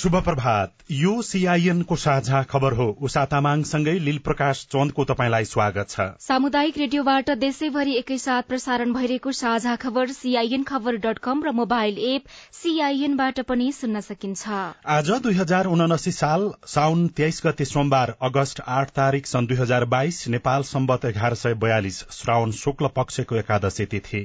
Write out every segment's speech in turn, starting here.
शुभ प्रभात यो सीआईएन को साझा खबर हो। उषा तामाङसँगै लील प्रकाश चन्दको तपाईँलाई स्वागत छ। सामुदायिक रेडियोबाट देशैभरि एकैसाथ प्रसारण भइरहेको साझा खबर सीआईएन खबर डट कम र मोबाइल एप सीआईएनबाट पनि सुन्न सकिन्छ। आज दुई हजार उनासी साल साउन तेइस गते सोमबार अगस्त आठ तारीक सन् दुई हजार बाइस नेपाल सम्बत एघार सय बयालिस श्रावण शुक्ल पक्षको एकादशी तिथि।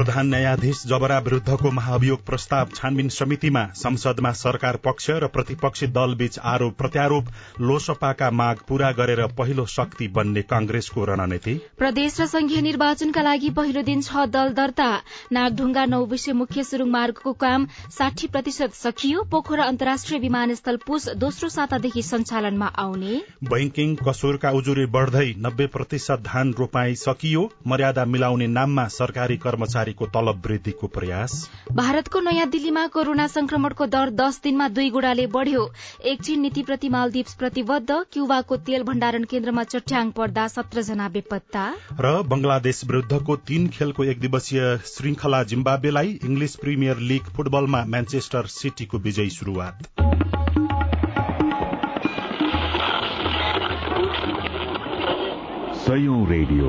प्रधान न्यायाधीश जबरा विरूद्धको महाभियोग प्रस्ताव छानबिन समितिमा संसदमा सरकार पक्ष र प्रतिपक्षी दलबीच आरोप प्रत्यारोप लोसपाका माग पूरा गरेर पहिलो शक्ति बन्ने कांग्रेसको रणनीति। प्रदेश र संघीय निर्वाचनका लागि पहिलो दिन छ दल दर्ता। नागढुङ्गा नौ विषय मुख्य सुरुङ मार्गको काम साठी प्रतिशत सकियो। पोखरा अन्तर्राष्ट्रिय विमानस्थल पुस दोस्रो सातादेखि सञ्चालनमा आउने। बैंकिङ कसुरका उजुरी बढ़दै नब्बे प्रतिशत धान रोपाई सकियो। मर्यादा मिलाउने नाममा सरकारी कर्मचारी कर्मचारीको तलब वृद्धिको प्रयास? भारतको नयाँ दिल्लीमा कोरोना संक्रमणको दर दस दिनमा दुई गुणाले बढ़्यो। एकछिन नीतिप्रति मालदिप्स प्रतिबद्ध क्युबाको तेल भण्डारण केन्द्रमा चट्याङ पर्दा सत्र जना बेपत्ता। र बंगलादेश विरूद्धको तीन खेलको एक दिवसीय श्रृंखला जिम्बाब्वेलाई इंग्लिश प्रिमियर लीग फुटबलमा म्यान्चेस्टर सिटीको विजयी शुरूआत रेडियो।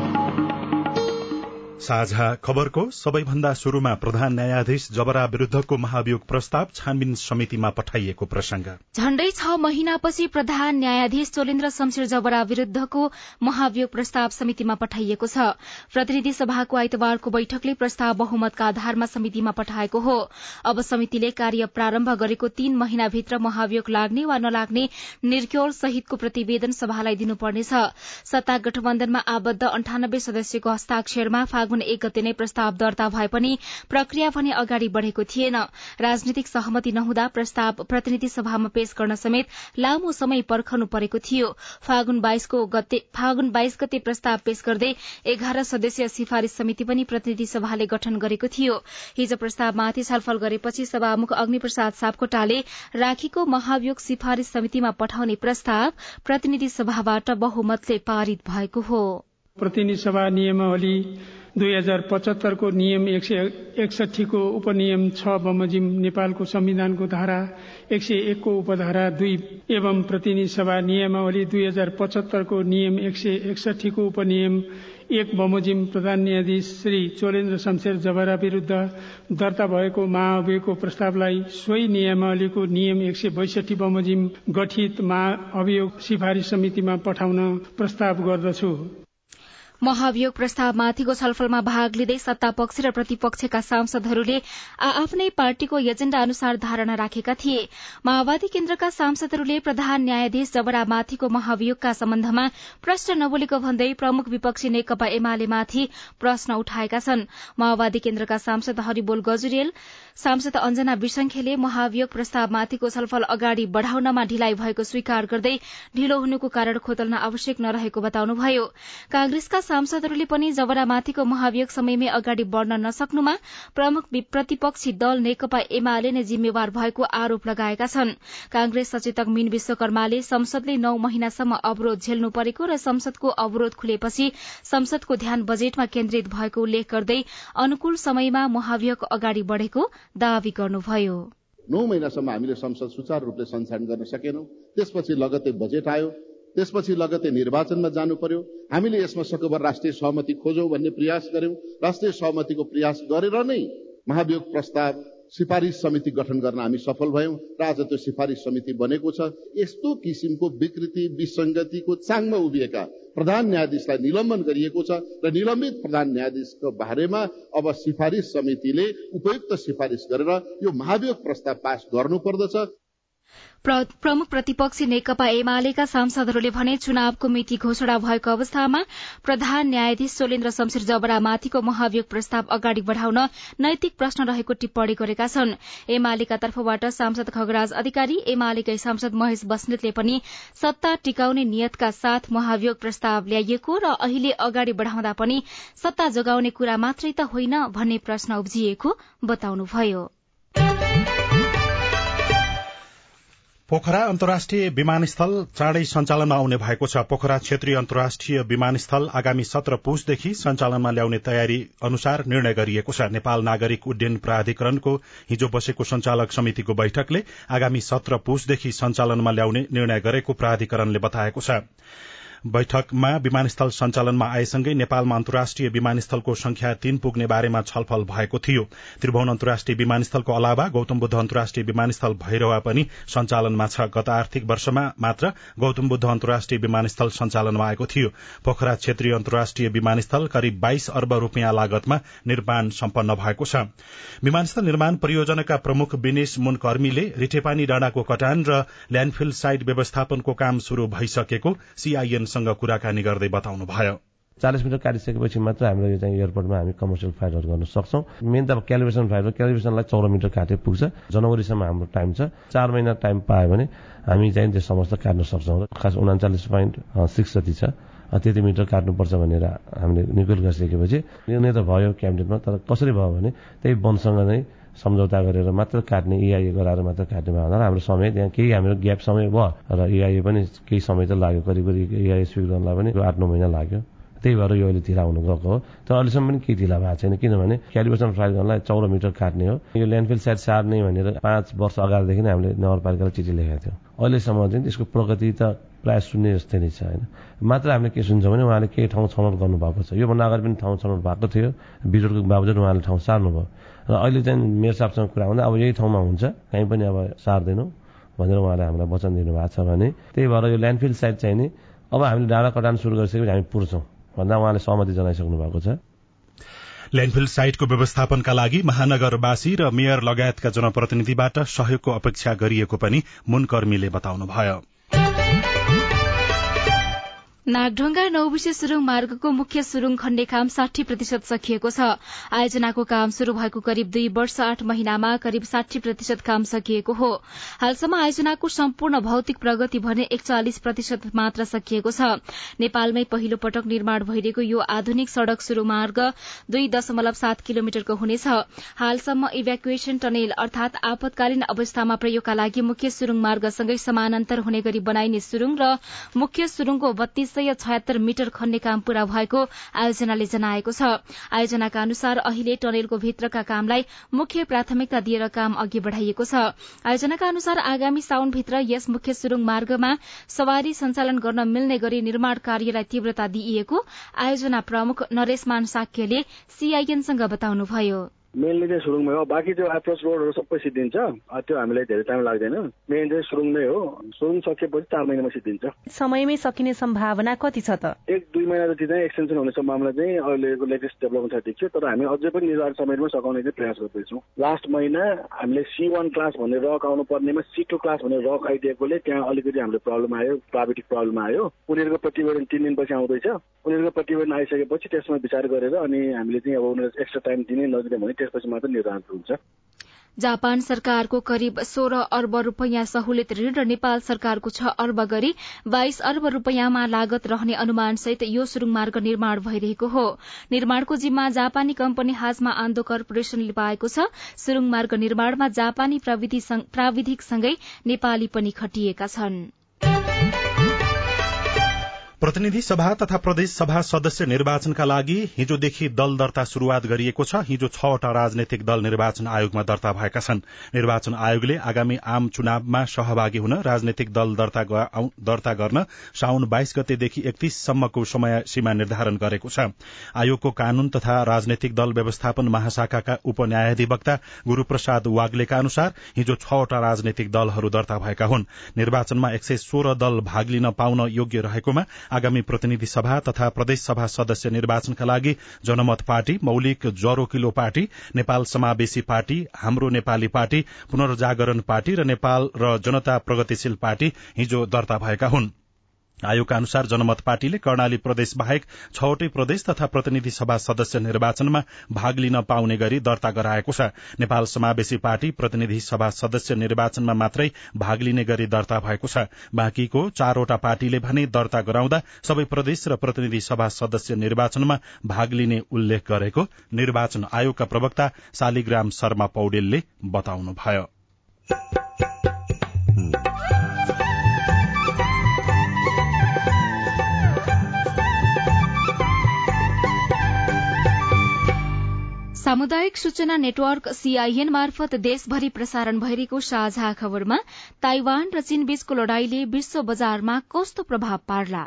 साझा खबरको सबैभन्दा शुरूमा प्रधान न्यायाधीश जबरा विरूद्धको महाभियोग प्रस्ताव छानबिन समितिमा पठाइएको प्रसंग झण्डै छ महिनापछि प्रधान न्यायाधीश चोलेन्द्र शमशेर जबरा विरूद्धको महाभियोग प्रस्ताव समितिमा पठाइएको छ। प्रतिनिधि सभाको आइतबारको बैठकले प्रस्ताव बहुमतका आधारमा समितिमा पठाएको हो। अब समितिले कार्य प्रारम्भ गरेको तीन महिनाभित्र महाभियोग लाग्ने वा नलाग्ने निर्क्योल सहितको प्रतिवेदन सभालाई दिनुपर्नेछ। सत्ता गठबन्धनमा आबद्ध अन्ठानब्बे सदस्यको हस्ताक्षरमा फागुन एक गते नै प्रस्ताव दर्ता भए पनि प्रक्रिया भने अगाडि बढ़ेको थिएन। राजनीतिक सहमति नहुँदा प्रस्ताव प्रतिनिधि सभामा पेश गर्न समेत लामो समय पर्खनु परेको थियो। फागुन बाइस गते प्रस्ताव पेश गर्दै एघार सदस्यीय सिफारिश समिति पनि प्रतिनिधि सभाले गठन गरेको थियो। हिज प्रस्तावमाथि छलफल गरेपछि सभामुख अग्निप्रसाद सापकोटाले राखीको महाभियोग सिफारिश समितिमा पठाउने प्रस्ताव प्रतिनिधि सभाबाट बहुमतले पारित भएको हो। प्रतिनिधि सभा नियमावली दुई हजार पचहत्तरको नियम एक सय एकसठीको उपनियम छ बमोजिम नेपालको संविधानको धारा एक सय एकको उपधारा दुई एवं प्रतिनिधि सभा नियमावली दुई हजार पचहत्तरको नियम एक सय एकसठीको उपनियम एक बमोजिम प्रधान न्यायाधीश श्री चोलेन्द्र शमशेर जबरा विरूद्ध दर्ता भएको महाअभियोगको प्रस्तावलाई सोही नियमावलीको नियम एक सय बैसठी बमोजिम गठित महाअभियोग सिफारिश समितिमा पठाउन प्रस्ताव गर्दछु। महाभियोग प्रस्तावमाथिको छलफलमा भाग लिँदै सत्ता पक्ष र प्रतिपक्षका सांसदहरूले आ आफ्नै पार्टीको एजेण्डा अनुसार धारणा राखेका थिए। माओवादी केन्द्रका सांसदहरूले प्रधान न्यायाधीश जबरामाथिको महाभियोगका सम्बन्धमा प्रश्न नबोलेको भन्दै प्रमुख विपक्षी नेकपा एमालेमाथि प्रश्न उठाएका छन्। माओवादी केन्द्रका सांसद हरिबोल गजुरेल सांसद अञ्जना विसंखेले महाभियोग प्रस्तावमाथिको छलफल अगाडि बढ़ाउनमा ढिलाइ भएको स्वीकार गर्दै ढिलो हुनुको कारण खोतल्न आवश्यक नरहेको बताउनुभयो। कांग्रेसका सांसदहरूले पनि जबरामाथिको महाभियोग समयमै अगाडि बढ़न नसक्नुमा प्रमुख प्रतिपक्षी दल नेकपा एमाले नै जिम्मेवार भएको आरोप लगाएका छन्। कांग्रेस सचेतक मीन विश्वकर्माले संसदले नौ महिनासम्म अवरोध झेल्नु परेको र संसदको अवरोध खुलेपछि संसदको ध्यान बजेटमा केन्द्रित भएको उल्लेख गर्दै अनुकूल समयमा महाभियोग अगाडि बढ़ेको दावी गर्नुभयो। नौ महिनासम्म हामीले संसद सुचारू रूपले सञ्चालन गर्न सकेनौं। त्यसपछि लगत्तै बजेट आयो। त्यसपछि लगतै निर्वाचनमा जानु पर्यो। हामीले यसमा सकभर राष्ट्रिय सहमति खोजौँ भन्ने प्रयास गर्यौं। राष्ट्रिय सहमतिको प्रयास गरेर नै महाभियोग प्रस्ताव सिफारिस समिति गठन गर्न हामी सफल भयौं र आज त्यो सिफारिस समिति बनेको छ। यस्तो किसिमको विकृति विसंगतिको चाङमा उभिएका प्रधान न्यायाधीशलाई निलम्बन गरिएको छ र निलम्बित प्रधान न्यायाधीशको बारेमा अब सिफारिस समितिले उपयुक्त सिफारिस गरेर यो महाभियोग प्रस्ताव पास गर्नुपर्दछ। प्रमुख प्रतिपक्षी नेकपा एमालेका सांसदहरूले भने चुनावको मिति घोषणा भएको अवस्थामा प्रधान न्यायाधीश सोलेन्द्र शमशेर जबरामाथिको महाभियोग प्रस्ताव अगाडि बढ़ाउन नैतिक प्रश्न रहेको टिप्पणी गरेका छन्। एमालेका तर्फबाट सांसद खगराज अधिकारी एमालेकै सांसद महेश बस्नेतले पनि सत्ता टिकाउने नियतका साथ महाभियोग प्रस्ताव ल्याइएको र अहिले अगाडि बढ़ाउँदा पनि सत्ता जोगाउने कुरा मात्रै त होइन भन्ने प्रश्न उब्जिएको बताउनुभयो। पोखरा अन्तर्राष्ट्रिय विमानस्थल चाँडै सञ्चालनमा आउने भएको छ। पोखरा क्षेत्रीय अन्तर्राष्ट्रिय विमानस्थल आगामी सत्र पुसदेखि सञ्चालनमा ल्याउने तयारी अनुसार निर्णय गरिएको छ। नेपाल नागरिक उड्डयन प्राधिकरणको हिजो बसेको संचालक समितिको बैठकले आगामी सत्र पुसदेखि सञ्चालनमा ल्याउने निर्णय गरेको प्राधिकरणले बताएको छ। बैठकमा विमानस्थल सञ्चालनमा आएसँगै नेपालमा अन्तर्राष्ट्रिय विमानस्थलको संख्या तीन पुग्ने बारेमा छलफल भएको थियो। त्रिभुवन अन्तर्राष्ट्रिय विमानस्थलको अलावा गौतम बुद्ध अन्तर्राष्ट्रिय विमानस्थल भैरवा पनि सञ्चालनमा छ। गत आर्थिक वर्षमा मात्र गौतम बुद्ध अन्तर्राष्ट्रिय विमानस्थल सञ्चालनमा आएको थियो। पोखरा क्षेत्रीय अन्तर्राष्ट्रिय विमानस्थल करिब बाइस अर्ब रूपियाँ लागतमा निर्माण सम्पन्न भएको छ। विमानस्थल निर्माण परियोजनाका प्रमुख विनेश मुनकर्मीले रिठेपानी डाँडाको कटान र ल्याण्डफिल साइट व्यवस्थापनको काम शुरू भइसकेको सीआईएन सँग कुराकानी गर्दै बताउनु भयो चालिस मिटर काटिसकेपछि मात्र हाम्रो यो चाहिँ एयरपोर्टमा हामी कमर्सियल फ्लाइटहरू गर्न सक्छौँ। मेन त अब क्यालिब्रेसन फ्लाइट हो। क्यालिब्रेसनलाई चौध मिटर काटे पुग्छ। जनवरीसम्म हाम्रो टाइम छ। चार महिना टाइम पायो भने हामी चाहिँ त्यो समस्त काट्न सक्छौँ। खास उनाचालिस पोइन्ट सिक्स जति छ त्यति मिटर काट्नुपर्छ भनेर हामीले निकुल गरिसकेपछि। निर्णय त भयो क्याबिनेटमा तर कसरी भयो भने त्यही वनसँग नै सम्झौता गरेर मात्र काट्ने इआइए गराएर मात्र काट्ने भयो भने हाम्रो समय त्यहाँ केही हाम्रो ग्याप समय भयो र इआइए पनि केही समय त लाग्यो करिब करिब इआइए स्विक गर्नलाई पनि आठ नौ महिना लाग्यो। त्यही भएर यो अहिले ढिला हुनु गएको हो। तर अहिलेसम्म पनि केही ढिला भएको छैन किनभने क्यालिब्रेसन फ्लाइट गर्नलाई चौध मिटर काट्ने हो। यो ल्यान्डफिल साइड सार्ने भनेर पाँच वर्ष अगाडिदेखि नै हामीले नगरपालिकालाई चिठी लेखेका थियौँ। अहिलेसम्म चाहिँ त्यसको प्रगति त प्रायः शून्य जस्तै नै छ होइन। मात्र हामीले के सुन्छौँ भने उहाँले केही ठाउँ छनौट गर्नुभएको छ। योभन्दा अगाडि पनि ठाउँ छनौट भएको थियो। विरोधको बावजुद उहाँले ठाउँ सार्नुभयो। र अहिले चाहिँ मेयर साहबसँग कुरा हुँदा अब यही ठाउँमा हुन्छ। कहीँ पनि अब सार्दैनौँ भनेर उहाँले हामीलाई वचन दिनुभएको छ भने। त्यही भएर यो ल्यान्डफिल साइड चाहिँ नि अब हामीले डाँडा कटान सुरु गरिसकेपछि हामी पुर्छौँ भन्दा उहाँले सहमति जनाइसक्नु भएको छ। ल्यान्डफिल साइटको व्यवस्थापनका लागि महानगरवासी र मेयर लगायतका जनप्रतिनिधिबाट सहयोगको अपेक्षा गरिएको पनि मुनकर्मीले बताउनुभयो। नागढुङ्गा नौबिसे सुरुङ मार्गको मुख्य सुरुङ खन्ने काम साठी प्रतिशत सकिएको छ। आयोजनाको काम शुरू भएको करिब दुई वर्ष आठ महिनामा करिब साठी प्रतिशत काम सकिएको हो। हालसम्म आयोजनाको सम्पूर्ण भौतिक प्रगति भने एकचालिस प्रतिशत मात्र सकिएको छ। नेपालमै पहिलो पटक निर्माण भइरहेको यो आधुनिक सड़क सुरुङ मार्ग दुई दशमलव सात किलोमिटरको हुनेछ। हालसम्म इभ्याकुएशन टनेल अर्थात आपतकालीन अवस्थामा प्रयोगका लागि मुख्य सुरुङ मार्गसँगै समानान्तर हुने गरी बनाइने सुरुङ र मुख्य सुरुङको बत्तीस सय छयत्तर मिटर खन्ने काम पूरा भएको आयोजनाले जनाएको छ। आयोजनाका अनुसार अहिले टनेलको भित्रका कामलाई मुख्य प्राथमिकता दिएर काम अघि बढ़ाइएको छ। आयोजनाका अनुसार आगामी साउनभित्र यस मुख्य सुरुङ मार्गमा सवारी सञ्चालन गर्न मिल्ने गरी निर्माण कार्यलाई तीव्रता दिइएको आयोजना प्रमुख नरेशमान साक्यले सीआईएनसँग बताउनुभयो। मेनली चाहिँ सुरुङमै हो। बाँकी त्यो एप्रोच रोडहरू सबै सिद्धिन्छ। त्यो हामीलाई धेरै टाइम लाग्दैन। मेन चाहिँ सुरुङ नै हो। सुरुङ सकिएपछि चार महिनामा सिद्धिन्छ। समयमै सकिने सम्भावना कति छ त? एक दुई महिना जति चाहिँ एक्सटेन्सन हुने सम्भावना चाहिँ अहिलेको लेटेस्ट डेभलपमेन्ट छ देखियो। तर हामी अझै पनि निर्धारित समयमा सघाउने चाहिँ प्रयास गर्दैछौँ। लास्ट महिना हामीले सी वान क्लास भन्ने रक आउनु पर्नेमा सी टू क्लास भन्ने रक आइदिएकोले त्यहाँ अलिकति हाम्रो प्रब्लम आयो प्राविधिक प्रब्लम आयो। उनीहरूको प्रतिवेदन तिन दिनपछि आउँदैछ। उनीहरूको प्रतिवेदन आइसकेपछि त्यसमा विचार गरेर अनि हामीले चाहिँ अब उनीहरू एक्स्ट्रा टाइम दिने नदिने भने त्यसपछि मात्र निर्धारण हुन्छ। जापान सरकारको करिब सोह्र अर्ब रूपियाँ सहुलियत ऋण र नेपाल सरकारको छ अर्ब गरी बाइस अर्ब रूपियाँमा लागत रहने अनुमानसहित यो सुरुङ मार्ग निर्माण भइरहेको हो। निर्माणको जिम्मा जापानी कम्पनी हाजमा आन्दो कर्पोरेशनले पाएको छ। सुरुङ मार्ग निर्माणमा जापानी प्राविधिकसँगै नेपाली पनि खटिएका छनृ। प्रतिनिधि सभा तथा प्रदेश सभा सदस्य निर्वाचनका लागि हिजोदेखि दल दर्ता शुरूआत गरिएको छ। हिजो छवटा राजनैतिक दल निर्वाचन आयोगमा दर्ता भएका छन्। निर्वाचन आयोगले आगामी आम चुनावमा सहभागी हुन राजनैतिक दल दर्ता गर्न साउन बाइस गतेदेखि एकतीससम्मको समय सीमा निर्धारण गरेको छ। आयोगको कानून तथा राजनैतिक दल व्यवस्थापन महाशाखाका उपन्यायाधिवक्ता गुरूप्रसाद वाग्लेका अनुसार हिजो छवटा राजनैतिक दलहरू दर्ता भएका हुन्। निर्वाचनमा एक सय सोह्र दल भाग लिन पाउन योग्य रहेकोमा आगामी प्रतिनिधि सभा तथा प्रदेश सभा सदस्य निर्वाचनका लागि जनमत पार्टी मौलिक ज्वरो किलो पार्टी नेपाल समावेशी पार्टी हाम्रो नेपाली पार्टी पुनर्जागरण पार्टी र नेपाल र जनता प्रगतिशील पार्टी हिजो दर्ता भएका हुन्। आयोगका अनुसार जनमत पार्टीले कर्णाली प्रदेश बाहेक छवटै प्रदेश तथा प्रतिनिधि सभा सदस्य निर्वाचनमा भाग लिन पाउने गरी दर्ता गराएको छ। नेपाल समावेशी पार्टी प्रतिनिधि सभा सदस्य निर्वाचनमा मात्रै भाग लिने गरी दर्ता भएको छ। बाँकीको चारवटा पार्टीले भने दर्ता गराउँदा सबै प्रदेश र प्रतिनिधि सभा सदस्य निर्वाचनमा भाग लिने उल्लेख गरेको निर्वाचन आयोगका प्रवक्ता शालिग्राम शर्मा पौडेलले बताउनुभयो। सामुदायिक सूचना नेटवर्क सीआईएन मार्फत देशभरि प्रसारण भइरहेको साझा खबरमा ताइवान र चीनबीचको लड़ाईले विश्व बजारमा कस्तो प्रभाव पार्ला?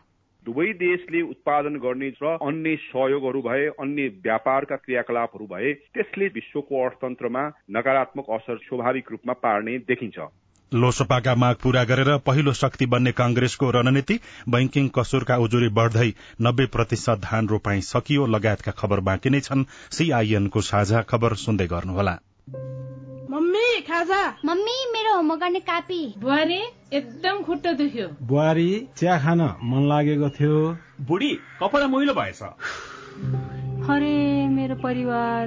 दुवै देशले उत्पादन गर्ने र अन्य सहयोगहरू भए अन्य व्यापारका क्रियाकलापहरू भए त्यसले विश्वको अर्थतन्त्रमा नकारात्मक असर स्वाभाविक रूपमा पार्ने देखिन्छ। लोसपाका माग पूरा गरेर पहिलो शक्ति बन्ने कांग्रेसको रणनीति बैंकिङ कसुरका उजुरी बढ़दै नब्बे प्रतिशत धान रोपाई सकियो लगायतका खबर बाँकी नै छन्। सीआईएनको साझा खबर सुन्दै गर्नुहोला। मम्मी खाजा। मम्मी मेरो होमवर्क गर्ने कापी। बुहारी एकदम खुट्टा दुख्यो। बुहारी चिया खान मन लागेको थियो। बुढी कपडा मैलो भएछ। अरे मेरो परिवार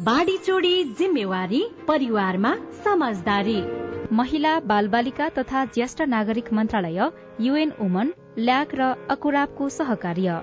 बाढी चोडी जिम्मेवारी परिवारमा समझदारी। महिला बालबालिका तथा ज्येष्ठ नागरिक मन्त्रालय युएन वुमन ल्याक र अकुराबको सहकार्य।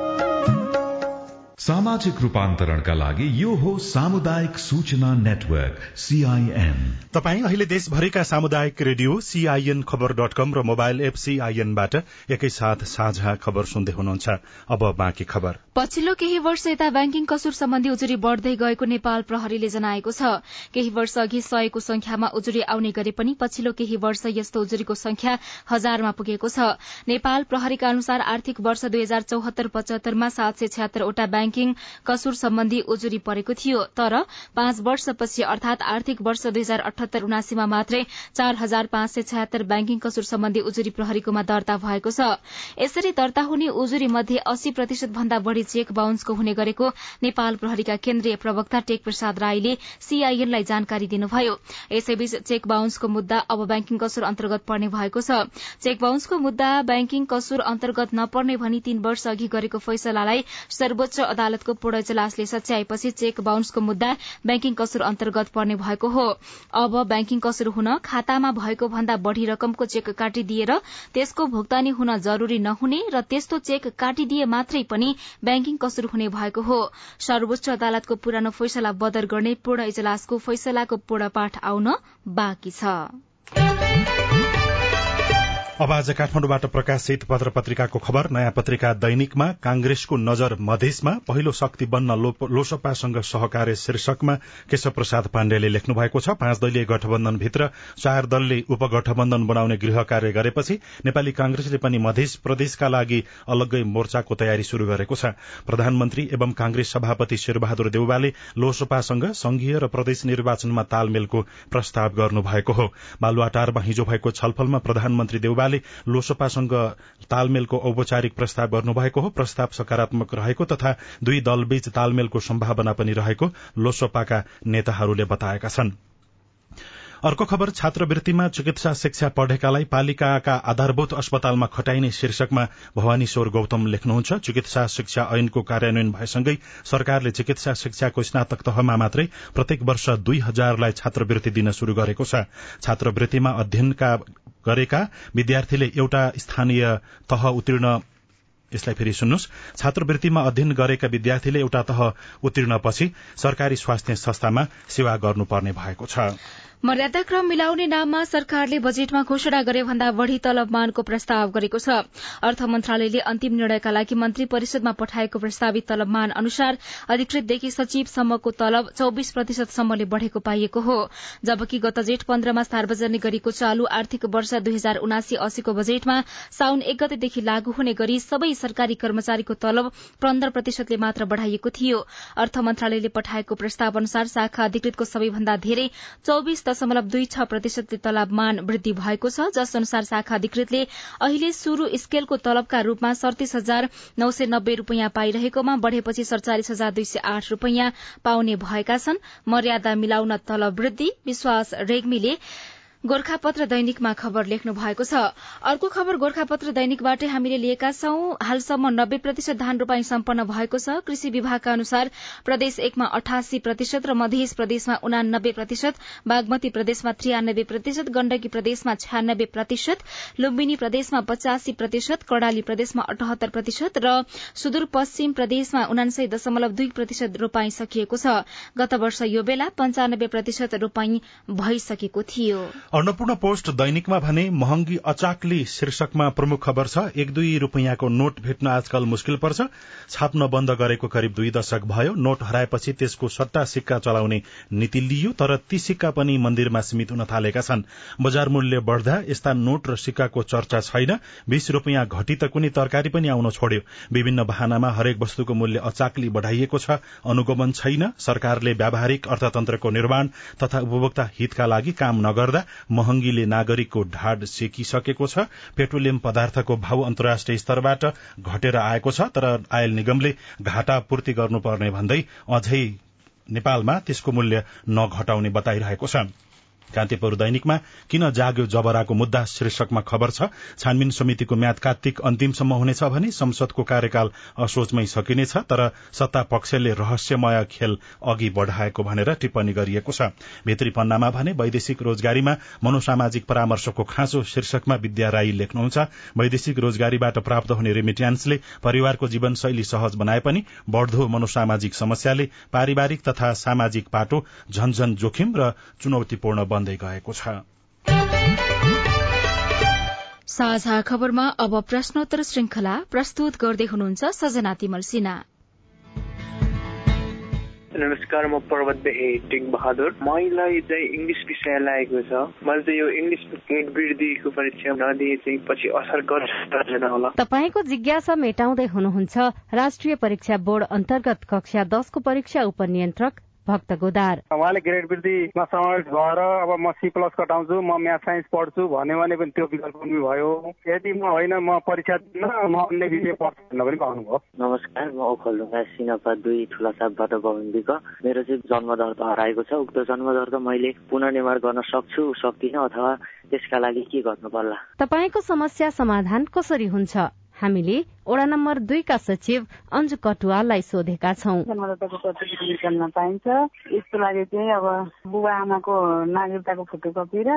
सामाजिक रूपान्तरणका लागि यो हो सामुदायिक सूचना नेटवर्क सीआईएन तपाई अहिले देशभरिका सामुदायिक रेडियो सीआईएन खबर डट कम र मोबाइल एप सीआईएनबाट एकैसाथ साझा खबर सुन्दै हुनुहुन्छ। अब बाँकी खबर। पछिल्लो केही वर्ष यता ब्याङ्किङ कसुर सम्बन्धी उजुरी बढ़दै गएको नेपाल प्रहरीले जनाएको छ। केही वर्ष अघि सयको संख्यामा उजुरी आउने गरे पनि पछिल्लो केही वर्ष यस्तो उजुरीको संख्या हजारमा पुगेको छ। नेपाल प्रहरीका अनुसार आर्थिक वर्ष दुई हजार चौहत्तर पचहत्तरमा सात सय छ्यात्तरवटा ब्याङ्किङ कसुर सम्बन्धी उजुरी परेको थियो। तर पाँच वर्षपछि अर्थात आर्थिक वर्ष दुई हजार अठहत्तर उनासीमा मात्रै चार हजार पाँच सय छ्यात्तर ब्याङ्किङ कसुर सम्बन्धी उजुरी प्रहरीकोमा दर्ता भएको छ। यसरी दर्ता हुने उजुरी मध्ये अस्सी प्रतिशत भन्दा बढ़ी चेक बााउन्सको हुने गरेको नेपाल प्रहरीका केन्द्रीय प्रवक्ता टेक प्रसाद राईले सीआईएनलाई जानकारी दिनुभयो। यसैबीच चेक बााउन्सको मुद्दा अब ब्याङ्किङ कसुर अन्तर्गत पर्ने भएको छ। चेक बााउन्सको मुद्दा ब्याङ्किङ कसुर अन्तर्गत नपर्ने भनी तीन वर्ष अघि गरेको फैसलालाई सर्वोच्च अदालतको पूर्ण इजलासले सच्याएपछि चेक बााउन्सको मुद्दा ब्याङ्किङ कसुर अन्तर्गत पर्ने भएको हो। अब ब्याङ्किङ कसुर हुन खातामा भएको भन्दा बढ़ी रकमको चेक काटिदिएर त्यसको भुक्तानी हुन जरूरी नहुने र त्यस्तो चेक काटिदिए मात्रै पनि ब्याङ्किङ कसुर हुने भएको हो। सर्वोच्च अदालतको पुरानो फैसला बदर गर्ने पूर्ण इजलासको फैसलाको पूर्ण पाठ आउन बाँकी छ। अब आज काठमाडौँबाट प्रकाशित पत्र पत्रिकाको खबर। नयाँ पत्रिका दैनिकमा कांग्रेसको नजर मधेसमा। पहिलो शक्ति बन्न लोसपासँग सहकार्य शीर्षकमा केशव प्रसाद पाण्डेले लेख्नु भएको छ। पाँच दलीय गठबन्धनभित्र चार दलले उपगठबन्धन बनाउने गृह कार्य गरेपछि नेपाली कांग्रेसले पनि मधेस प्रदेशका लागि अलग्गै मोर्चाको तयारी शुरू गरेको छ। प्रधानमन्त्री एवं कांग्रेस सभापति शेरबहादुर देउवाले लोसपासँग संघीय र प्रदेश निर्वाचनमा तालमेलको प्रस्ताव गर्नुभएको हो। बालुवाटारमा हिजो भएको छलफलमा प्रधानमन्त्री देउवाले नेताले लोसपासँग तालमेलको औपचारिक प्रस्ताव गर्नुभएको हो। प्रस्ताव सकारात्मक रहेको तथा दुई दलबीच तालमेलको सम्भावना पनि रहेको लोसपाका नेताहरूले बताएका छनृ। अर्को खबर छात्रवृत्तिमा चिकित्सा शिक्षा पढेकालाई पालिकाका आधारभूत अस्पतालमा खटाइने शीर्षकमा भवानीश्वर गौतम लेख्नुहुन्छ। चिकित्सा शिक्षा ऐनको कार्यान्वयन भएसँगै सरकारले चिकित्सा शिक्षाको स्नातक तहमा मात्रै प्रत्येक वर्ष दुई हजारलाई छात्रवृत्ति दिन शुरू गरेको छ। छात्रवृत्तिमा अध्ययनका गरेका विद्यार्थीले एउटा स्थानीय तह उत्तीर्ण यसलाई फेरि सुन्नुहोस्। छात्रवृत्तिमा अध्ययन गरेका विद्यार्थीले एउटा तह उत्तीर्णपछि सरकारी स्वास्थ्य संस्थामा सेवा गर्नुपर्ने भएको छ। मर्यादा क्रम मिलाउने नाममा सरकारले बजेटमा घोषणा गरे भन्दा बढ़ी तलबमानको प्रस्ताव गरेको छ। अर्थ मन्त्रालयले अन्तिम निर्णयका लागि मन्त्री परिषदमा पठाएको प्रस्तावित तलबमान अनुसार अधिकृतदेखि सचिवसम्मको तलब चौविस प्रतिशतसम्मले बढ़ेको पाइएको हो। जबकि गत जेठ पन्ध्रमा सार्वजनिक गरिएको चालू आर्थिक वर्ष दुई हजार उनासी अस्सीको बजेटमा साउन एक गतेदेखि लागू हुने गरी सबै सरकारी कर्मचारीको तलब पन्ध्र प्रतिशतले मात्र बढ़ाइएको थियो। अर्थ मन्त्रालयले पठाएको प्रस्ताव अनुसार शाखा अधिकृतको सबैभन्दा धेरै चौविस दशमलव दुई छ प्रतिशतले तलबमान वृद्धि भएको छ। जस अनुसार शाखा अधिकृतले अहिले शुरू स्केलको तलबका रूपमा सड़तीस हजार नौ सय नब्बे रूपियाँ पाइरहेकोमा बढ़ेपछि सड़चालिस हजार दुई सय आठ रूपियाँ पाउने भएका छन्। मर्यादा मिलाउन तलब वृद्धि विश्वास रेग्मीले गोर्खापत्र दैनिकमा खबर लेख्नु भएको छ। अर्को खबर गोर्खापत्र दैनिकबाटै हामीले लिएका छौं। हालसम्म नब्बे प्रतिशत धान रोपाई सम्पन्न भएको छ। कृषि विभागका अनुसार प्रदेश एकमा अठासी प्रतिशत र मध्य प्रदेशमा उनानब्बे प्रतिशत बागमती प्रदेशमा त्रियानब्बे प्रतिशत गण्डकी प्रदेशमा छ्यानब्बे प्रतिशत लुम्बिनी प्रदेशमा पचासी प्रतिशत कड़ाली प्रदेशमा अठहत्तर प्रतिशत र सुदूरपश्चिम प्रदेशमा उनासय दशमलव दुई प्रतिशत रोपाई सकिएको छ। गत वर्ष यो बेला पञ्चानब्बे प्रतिशत रोपाई भइसकेको थियो। अन्नपूर्ण पोस्ट दैनिकमा भने महँगी अचाकली शीर्षकमा प्रमुख खबर छ एक दुई रूपियाँको नोट भेट्न आजकल मुस्किल पर्छ। छाप्न बन्द गरेको करिब दुई दशक भयो। नोट हराएपछि त्यसको सट्टा सिक्का चलाउने नीति लिइयो तर ती सिक्का पनि मन्दिरमा सीमित हुन थालेका छन्। बजार मूल्य बढ़दा यस्ता नोट र सिक्काको चर्चा छैन। बीस रूपियाँ घटी त कुनै तरकारी पनि आउन छोड्यो। विभिन्न वाहनामा हरेक वस्तुको मूल्य अचाकली बढ़ाइएको छ। अनुगमन छैन। सरकारले व्यावहारिक अर्थतन्त्रको निर्माण तथा उपभोक्ता हितका लागि काम नगर्दा महँगीले नागरिकको ढाड सेकिसकेको छ। पेट्रोलियम पदार्थको भाव अन्तर्राष्ट्रिय स्तरबाट घटेर आएको छ तर आयल निगमले घाटा पूर्ति गर्नुपर्ने भन्दै अझै नेपालमा त्यसको मूल्य नघटाउने बताइरहेको छ। कान्तिपुर दैनिकमा किन जाग्यो जबराको मुद्दा शीर्षकमा खबर छ छानबिन समितिको म्याद कार्तिक अन्तिमसम्म हुनेछ भने संसदको कार्यकाल असोजमै सकिनेछ तर सत्ता पक्षले रहस्यमय खेल अघि बढ़ाएको भनेर टिप्पणी गरिएको छ। भित्री पन्नामा भने वैदेशिक रोजगारीमा मनोसामाजिक परामर्शको खाँचो शीर्षकमा विद्या राई लेख्नुहुन्छ वैदेशिक रोजगारीबाट प्राप्त हुने रेमिट्यान्सले परिवारको जीवनशैली सहज बनाए पनि बढ़दो मनोसामाजिक समस्याले पारिवारिक तथा सामाजिक पाटो झनझन जोखिम र चुनौतीपूर्ण बन्दै गएको छ। साझा खबरमा अब प्रश्नोत्तर श्रृंखला प्रस्तुत गर्दै हुनुहुन्छ सजना तिमल सिन्हा। नमस्कार म पर्वत बेहे टिङ बहादुर। मलाई चाहिँ इङ्ग्लिस विषय लागेको छ। मैले चाहिँ यो इङ्ग्लिस वृद्धिको परीक्षा नदिए चाहिँ पछि असर गर्छ होला। तपाईँको जिज्ञासा मेटाउँदै हुनुहुन्छ राष्ट्रिय परीक्षा बोर्ड अन्तर्गत कक्षा दसको परीक्षा उपनियन्त्रक भक्त गोदार। उहाँले ग्रेड वृद्धिमा समावेश भएर अब म सी प्लस कटाउँछु म म्याथ साइन्स पढ्छु भन्यो भने पनि त्यो विकल्प पनि भयो। यदि म होइन म परीक्षा दिन म अन्य विषय पढ्छु भन्न पनि पाउनुभयो नमस्कार म ओखलढुङ्गा सिनपा दुई ठुला सापबाट गोविन्दीको मेरो चाहिँ जन्मदर्ता हराएको छ। उक्त जन्मदर्ता मैले पुनर्निर्माण गर्न सक्छु सक्दिनँ अथवा त्यसका लागि के गर्नु पर्ला तपाईँको समस्या समाधान कसरी हुन्छ? हामीले वडा नम्बर दुईका सचिव अन्जु कटुवाललाई सोधेका छौं। पाइन्छ। यसको लागि चाहिँ अब बुबा आमाको नागरिकताको फोटोकपी र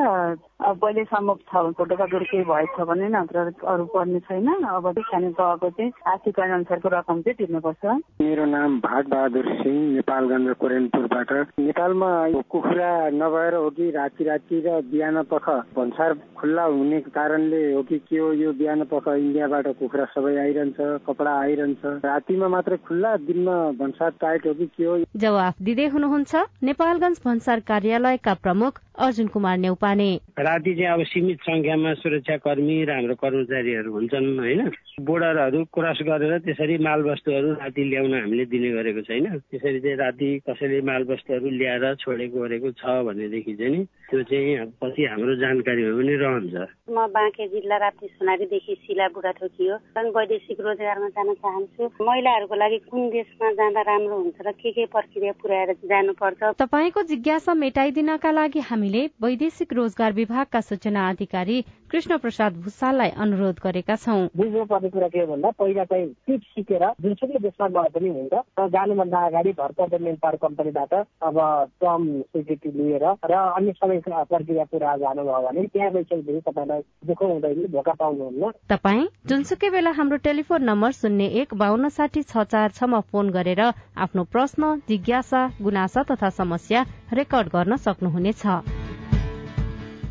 अब पहिलेसम्म छ फोटोकपीहरू केही भएछ भने नत्र अरू पर्ने छैन। अब खाने तहको चाहिँ आर्थिक अनुसारको रकम चाहिँ तिर्नुपर्छ। मेरो नाम भाग बहादुर सिंह नेपालगञ्ज कोरेनपुरबाट नेपालमा कुखुरा नभएर हो कि राति राति र बिहान पख भन्सार खुल्ला हुने कारणले हो कि के हो यो बिहान पख इन्डियाबाट कुखुरा सबै आइरहन्छ कपडा आइरहन्छ। रातिमा मात्र खुल्ला दिनमा भन्सार टाइट हो कि के हो? जवाफ दिँदै हुनुहुन्छ नेपालगञ्ज भन्सार कार्यालयका प्रमुख अर्जुन कुमार नेउपाने। राति चाहिँ अब सीमित संख्यामा सुरक्षा कर्मी र हाम्रो कर्मचारीहरू हुन्छन् होइन? बोर्डरहरू क्रस गरेर त्यसरी माल वस्तुहरू राति ल्याउन हामीले दिने गरेको छैन। त्यसरी चाहिँ राति कसैले माल वस्तुहरू ल्याएर छोडेको गरेको छ भनेदेखि चाहिँ नि त्यो चाहिँ पछि हाम्रो जानकारीमा पनि रहन्छ। म बाँके जिल्ला राप्ती सोनारीदेखि शिला बुढाथोकी हो। वैदेशिक रोजगारमा जान चाहन्छु। महिलाहरूको लागि कुन देशमा जाँदा राम्रो हुन्छ र के के प्रक्रिया पुर्याएर जानुपर्छ? तपाईँको जिज्ञासा मेटाइदिनका लागि हामीले वैदेशिक रोजगार विभागका सूचना अधिकारी कृष्ण प्रसाद भूषाललाई अनुरोध गरेका छौँ। बुझ्नुपर्ने कुरा के हो भन्दा पहिला चाहिँ टिप सिकेर जुनसुकै देशमा गए पनि हुन्छ र जानुभन्दा अगाडि भर्खर मेन पावर कम्पनीबाट अब टर्म स्वीकृति लिएर र अन्य सबै प्रक्रिया पुरा जानुभयो भने त्यहाँ गइसकेपछि तपाईँलाई दुःख हुँदैन धोका पाउनुहुन्न। तपाईँ जुनसुकै बेला हाम्रो टेलिफोन नम्बर शून्य एक बान्न साठी छ चार छमा फोन गरेर आफ्नो प्रश्न जिज्ञासा गुनासा तथा समस्या रेकर्ड गर्न सक्नुहुनेछ।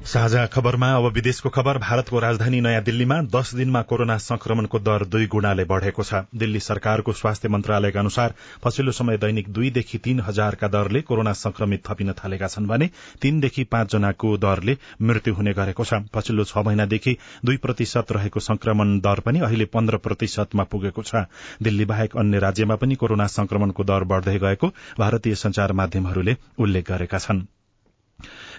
साझा खबरमा अब विदेशको खबर। भारतको राजधानी नयाँ दिल्लीमा दश दिनमा कोरोना संक्रमणको दर दुई गुणाले बढ़ेको छ। दिल्ली सरकारको स्वास्थ्य मन्त्रालयका अनुसार पछिल्लो समय दैनिक दुईदेखि तीन हजारका दरले कोरोना संक्रमित थपिन थालेका छन् भने तीनदेखि पाँचजनाको दरले मृत्यु हुने गरेको छ। पछिल्लो छ महिनादेखि दुई प्रतिशत रहेको संक्रमण दर पनि अहिले पन्ध्र प्रतिशतमा पुगेको छ। दिल्ली बाहेक अन्य राज्यमा पनि कोरोना संक्रमणको दर बढ़दै गएको भारतीय संचार माध्यमहरूले उल्लेख गरेका छनृ।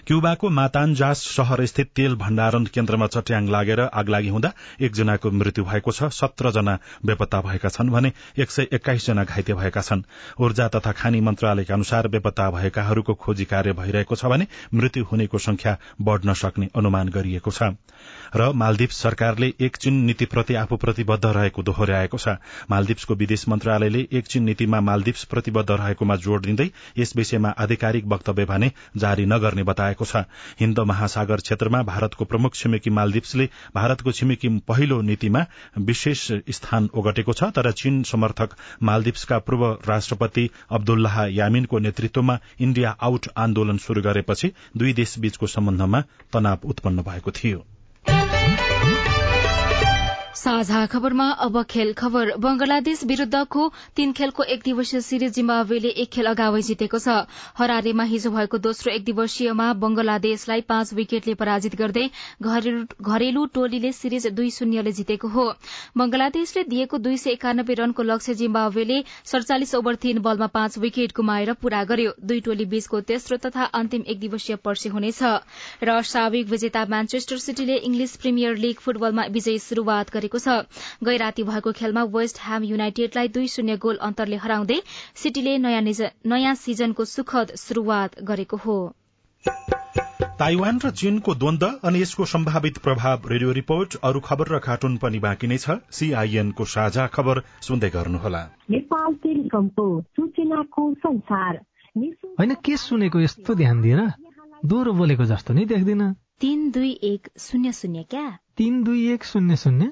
क्यूबाको मातान्जास शहर स्थित तेल भण्डारण केन्द्रमा चट्याङ लागेर आगलागी हुँदा एकजनाको मृत्यु भएको छ। सत्र जना बेपत्ता भएका छन् भने एक सय एक्काइस जना घाइते भएका छन्। ऊर्जा तथा खानी मन्त्रालयका अनुसार बेपत्ता भएकाहरूको खोजी कार्य भइरहेको छ भने मृत्यु हुनेको संख्या बढ़न सक्ने अनुमान गरिएको छ। र मालदिप्स सरकारले एक चीन नीतिप्रति आफू प्रतिबद्ध रहेको दोहोर्याएको छ। मालदिप्सको विदेश मन्त्रालयले एक चीन नीतिमा मालदिप्स प्रतिबद्ध रहेकोमा जोड़ दिँदै यस विषयमा आधिकारिक वक्तव्य भने जारी नगर्ने बताएको छ। हिन्द महासागर क्षेत्रमा भारतको प्रमुख छिमेकी मालदिप्सले भारतको छिमेकी पहिलो नीतिमा विशेष स्थान ओगटेको छ तर चीन समर्थक मालदिप्सका पूर्व राष्ट्रपति अब्दुल्लाह यामिनको नेतृत्वमा इण्डिया आउट आन्दोलन शुरू गरेपछि दुई देश बीचको सम्बन्धमा तनाव उत्पन्न भएको थियो। साझा खबरमा अब खेल खबर। बंगलादेश विरूद्धको तीन खेलको एक दिवसीय सिरिज जिम्बावेले एक खेल अगावै जितेको छ। हरारेमा हिजो भएको दोस्रो एक दिवसीयमा बंगलादेशलाई पाँच विकेटले पराजित गर्दै घरेलु टोलीले सिरिज दुई शून्यले जितेको हो। बंगलादेशले दिएको दुई सय एकानब्बे रनको लक्ष्य जिम्बावेले सड़चालिस ओभर तीन बलमा पाँच विकेट गुमाएर पूरा गर्यो। दुई टोली बीचको तेस्रो तथा अन्तिम एक दिवसीय पर्सी हुनेछ। र साविक विजेता म्यान्चेस्टर सिटीले इंग्लिश प्रिमियर लीग फुटबलमा विजयी शुरूआत गरेको छ। गैराती भएको खेलमा वेस्ट ह्याम युनाइटेडलाई दुई शून्य गोल अन्तरले हराउँदै सिटीले नयाँ सिजनको सुखद शुरूआत गरेको हो। ताइवान र चीनको द्वन्द अनि यसको सम्भावित प्रभाव रेडियो रिपोर्ट अरू खबर र कार्टुन पनि बाँकी नै छ। सीआईएनको साझा खबर सुन्दै गर्नुहोला। नेपाल टेलिकमको सूचनाको संसार। होइन के सुनेको यस्तो ध्यान दिएर दोहोरो बोलेको जस्तो नि देख्दिन। तीन दुई एक शून्य शून्य क्या? तीन दुई एक शून्य शून्य?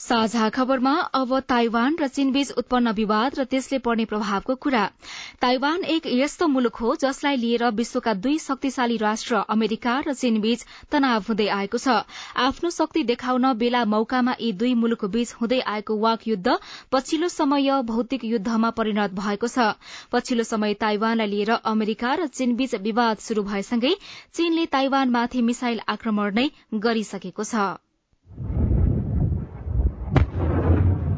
साझा खबरमा अब ताइवान र चीनबीच उत्पन्न विवाद र त्यसले पर्ने प्रभावको कुरा। ताइवान एक यस्तो मुलुक हो जसलाई लिएर विश्वका दुई शक्तिशाली राष्ट्र अमेरिका र चीनबीच तनाव हुँदै आएको छ। आफ्नो शक्ति देखाउन बेला मौकामा यी दुई मुलुकको बीच हुँदै आएको वाक युद्ध पछिल्लो समय भौतिक युद्धमा परिणत भएको छ। पछिल्लो समय ताइवानलाई लिएर अमेरिका र चीनबीच विवाद शुरू भएसँगै चीनले ताइवानमाथि मिसाइल आक्रमण नै गरिसकेको छ।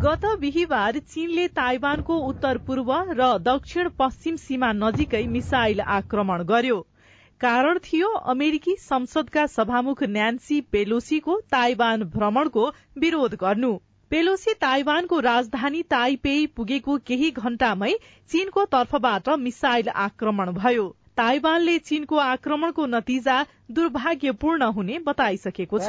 गत बिहिबार चीनले ताइवानको उत्तर पूर्व र दक्षिण पश्चिम सीमा नजिकै मिसाइल आक्रमण गर्यो। कारण थियो अमेरिकी संसदका सभामुख न्यान्सी पेलोसीको ताइवान भ्रमणको विरोध गर्नु। पेलोसी ताइवानको राजधानी ताइपेई पुगेको केही घण्टामै चीनको तर्फबाट मिसाइल आक्रमण भयो। ताइवानले चीनको आक्रमणको नतिजा दुर्भाग्यपूर्ण हुने बताइसकेको छ।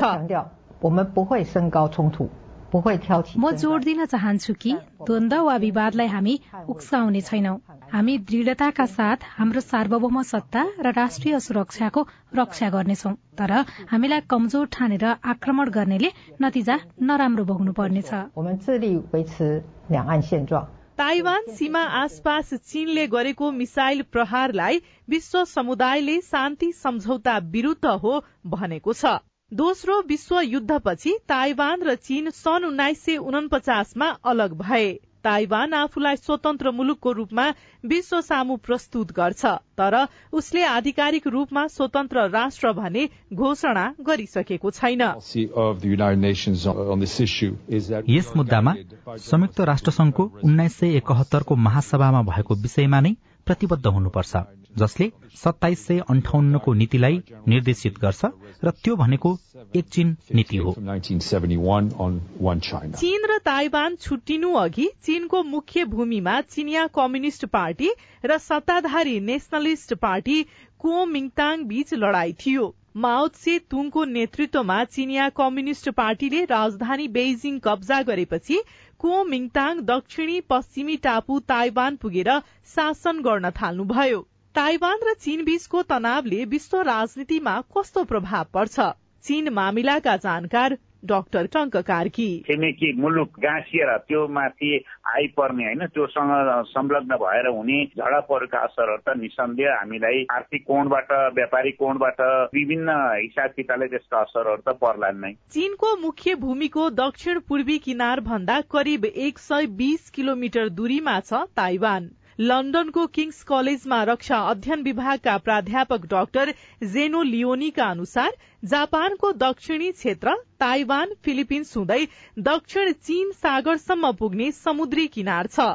म जोड दिन चाहन्छु कि द्वन्द वा विवादलाई हामी उक्साउने छैनौं। हामी दृढताका साथ हाम्रो सार्वभौम सत्ता र राष्ट्रिय सुरक्षाको रक्षा गर्नेछौ तर हामीलाई कमजोर ठानेर आक्रमण गर्नेले नतिजा नराम्रो भोग्नु पर्नेछ ताइवान सीमा आसपास चीनले गरेको मिसाइल प्रहारलाई विश्व समुदायले शान्ति सम्झौता विरूद्ध हो भनेको छ। दोस्रो विश्व युद्धपछि ताइवान र चीन सन् उन्नाइस सय उनपचासमा अलग भए। ताइवान आफूलाई स्वतन्त्र मुलुकको रूपमा विश्व सामु प्रस्तुत गर्छ तर उसले आधिकारिक रूपमा स्वतन्त्र राष्ट्र भने घोषणा गरिसकेको छैन। यस मुद्दामा संयुक्त राष्ट्र संघको उन्नाइस सय एकहत्तरको महासभामा भएको विषयमा नै प्रतिबद्ध हुनुपर्छ जसले सत्ताइस सय अन्ठाउन्नको नीतिलाई निर्देशित गर्छ र त्यो भनेको एक चीन नीति हो। चीन र ताइवान छुट्टिनु अघि चीनको मुख्य भूमिमा चिनिया कम्युनिष्ट पार्टी र सत्ताधारी नेशनलिस्ट पार्टी कुओमिङताङ बीच लड़ाई थियो। माओत्से तुङको नेतृत्वमा चिनिया कम्युनिष्ट पार्टीले राजधानी बेइजिङ कब्जा गरेपछि कुओमिङताङ दक्षिणी पश्चिमी टापु ताइवान पुगेर शासन गर्न थाल्नुभयो। ताइवान र चीन बीचको तनावले विश्व राजनीतिमा कस्तो प्रभाव पर्छ? चीन मामिलाका जानकार डाक्टर टङ्क कार्की। छिमेकी मुलुक गाँसिएर त्यो माथि आइपर्ने होइन त्योसँग संलग्न भएर हुने झडपहरूका असरहरू त निसन्देह हामीलाई आर्थिक कोणबाट व्यापारिक कोणबाट विभिन्न हिसाब किताबले त्यसका असरहरू त पर्लान् नै। चीनको मुख्य भूमिको दक्षिण पूर्वी किनार भन्दा करिब एक सय बीस किलोमिटर दूरीमा छ ताइवान। लन्डनको किङ्स कलेजमा रक्षा अध्ययन विभागका प्राध्यापक डाक्टर जेनो लियोनीका अनुसार जापानको दक्षिणी क्षेत्र ताइवान फिलिपिन्स हुँदै दक्षिण चीन सागरसम्म पुग्ने समुद्री किनार छ।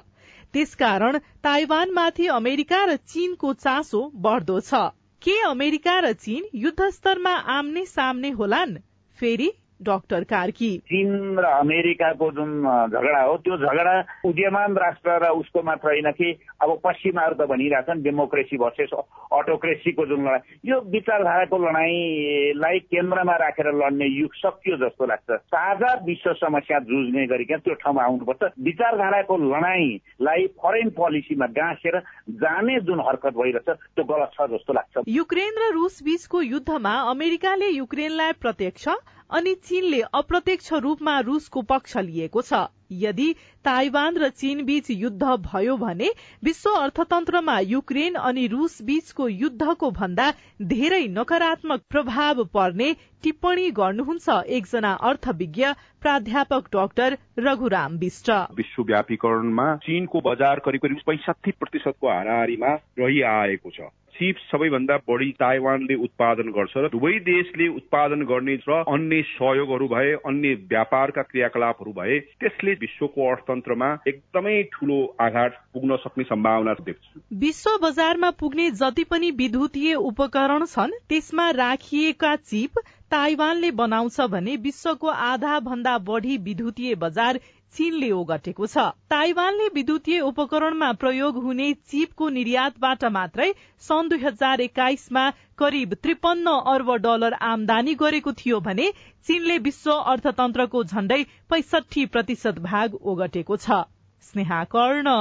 त्यसकारण ताइवानमाथि अमेरिका र चीनको चासो बढ़दो छ। के अमेरिका र चीन युद्ध स्तरमा आम्ने सामने होलान्? फेरि डाक्टर कार्की। चीन र अमेरिकाको जुन झगडा हो त्यो झगडा उदयमान राष्ट्र र उसको मात्र होइन कि अब पश्चिमाहरू त भनिरहेछन् डेमोक्रेसी भर्सेस अटोक्रेसीको जुन लडाई यो विचारधाराको लडाईँलाई केन्द्रमा राखेर लड्ने युग सकियो जस्तो लाग्छ। साझा विश्व समस्या जुझ्ने गरिकन त्यो ठाउँमा आउनुपर्छ। विचारधाराको लडाईँलाई फरेन पोलिसीमा गाँसेर जाने जुन हरकत भइरहेछ त्यो गलत छ जस्तो लाग्छ। युक्रेन र रुस बीचको युद्धमा अमेरिकाले युक्रेनलाई प्रत्यक्ष अनि चीनले अप्रत्यक्ष रूपमा रूसको पक्ष लिएको छ। यदि ताइवान र चीन बीच युद्ध भयो भने विश्व अर्थतन्त्रमा युक्रेन अनि रूस बीचको युद्धको भन्दा धेरै नकारात्मक प्रभाव पर्ने टिप्पणी गर्नुहुन्छ एकजना अर्थविज्ञ प्राध्यापक डाक्टर रघुराम विष्ट। विश्वव्यापीकरणमा चीनको बजार करिब करिब पैंसठी प्रतिशतको हाराहारीमा रहिआएको छ। चिप्स सबैभन्दा बढी ताइवानले उत्पादन गर्छ र दुवै देशले उत्पादन गर्ने र अन्य सहयोगहरू भए अन्य व्यापारका क्रियाकलापहरू भए त्यसले विश्वको अर्थतन्त्रमा एकदमै ठूलो आघात पुग्न सक्ने सम्भावना देख्छु। विश्व बजारमा पुग्ने जति पनि विद्युतीय उपकरण छन् त्यसमा राखिएका चिप ताइवानले बनाउँछ भने विश्वको आधा भन्दा बढ़ी विद्युतीय बजार चीनले ओगटेको छ। ताइवानले विद्युतीय उपकरणमा प्रयोग हुने चिपको निर्यातबाट मात्रै सन् दुई हजार एक्काइसमा करिब त्रिपन्न अर्ब डलर आमदानी गरेको थियो भने चीनले विश्व अर्थतन्त्रको झण्डै पैसठी प्रतिशत भाग ओगटेको छ। स्नेहा कर्ण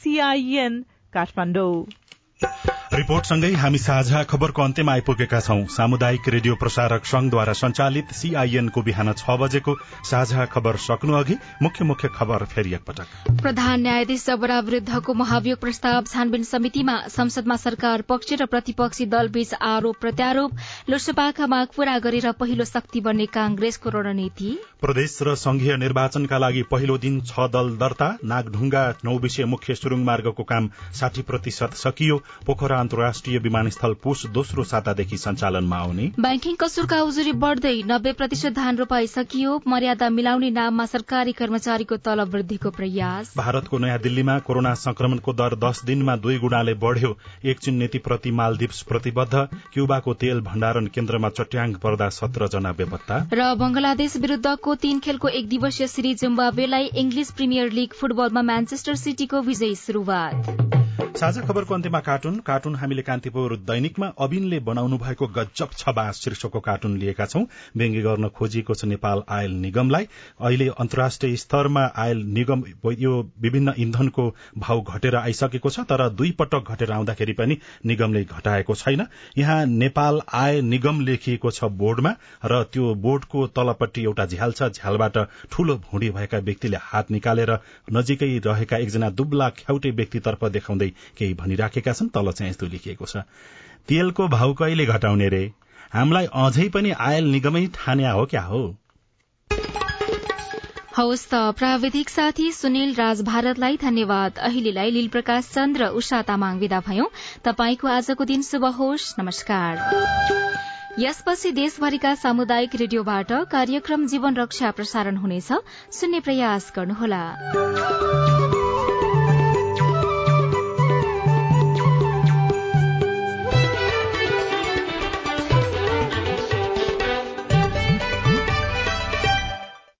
सीआईएन काठमाडौँ। रिपोर्टसँगै हामी साझा खबरको अन्त्यमा आइपुगेका छौं। सामुदायिक रेडियो प्रसारक संघद्वारा संचालित सीआईएनको बिहान छ बजेको साझा खबर सक्नु अघि मुख्य मुख्य खबर फेरि एकपटक। प्रधान न्यायाधीश जबरा विरूद्धको महाभियोग प्रस्ताव छानबिन समितिमा संसदमा सरकार पक्ष र प्रतिपक्षी दलबीच आरोप प्रत्यारोप लोकसभाका माग पूरा गरेर पहिलो शक्ति बन्ने कांग्रेसको रणनीति। प्रदेश र संघीय निर्वाचनका लागि पहिलो दिन छ दल दर्ता नागढुङ्गा नौविषय मुख्य सुरुङ मार्गको काम साठी प्रतिशत सकियो पोखरा अन्तर्राष्ट्रिय विमानस्थल पुष दोस्रो सातादेखि सञ्चालनमा आउने। ब्याङ्किङ कसुरका उजुरी बढ़दै नब्बे प्रतिशत धान रोपाई सकियो मर्यादा मिलाउने नाममा सरकारी कर्मचारीको तलब वृद्धिको प्रयास। भारतको नयाँ दिल्लीमा कोरोना संक्रमणको दर दश दिनमा दुई गुणाले बढ़्यो। एकछिन नीतिप्रति मालदिप्स प्रतिबद्ध। क्युबाको तेल भण्डारण केन्द्रमा चट्याङ पर्दा सत्र जना बेपत्ता। र बंगलादेश विरूद्धको तीन खेलको एक दिवसीय सिरिज जिम्बावेलाई इंग्लिश प्रिमियर लीग फुटबलमा म्यान्चेस्टर सिटीको विजयी शुरूआत साझा खबरको अन्त्यमा कार्टुन कार्टुन हामीले कान्तिपुर दैनिकमा अबिनले बनाउनु भएको गजब छबास शीर्षकको कार्टुन लिएका छौं। व्यङ्ग्य गर्न खोजिएको छ नेपाल आयल निगमलाई। अहिले अन्तर्राष्ट्रिय स्तरमा आयल निगम यो विभिन्न इन्धनको भाव घटेर आइसकेको छ तर दुई पटक घटेर आउँदाखेरि पनि निगमले घटाएको छैन। यहाँ नेपाल आय निगम लेखिएको छ बोर्डमा र त्यो बोर्डको तलपट्टि एउटा झ्याल छ। झ्यालबाट ठूलो भुँडी भएका व्यक्तिले हात निकालेर नजिकै रहेका एकजना दुब्ला ख्याउटे व्यक्तितर्फ देखाउँदै केही भनिराखेका छन् तल चाहिँ यस्तो लेखिएको छ। तेलको भाउ कहिले घटाउने रे? हामीलाई अझै पनि आयल निगमै ठान्या हो क्या हो? हवस् त प्राविधिक साथी सुनिल राज भारतलाई धन्यवाद। अहिलेलाई लील प्रकाश चन्द र उषा तामाङ विदा भयौं। तपाईँको आजको दिन शुभ होस्। नमस्कार। यसपछि देशभरिका सामुदायिक रेडियोबाट कार्यक्रम जीवन रक्षा प्रसारण हुनेछ। सुन्ने प्रयास गर्नुहोला।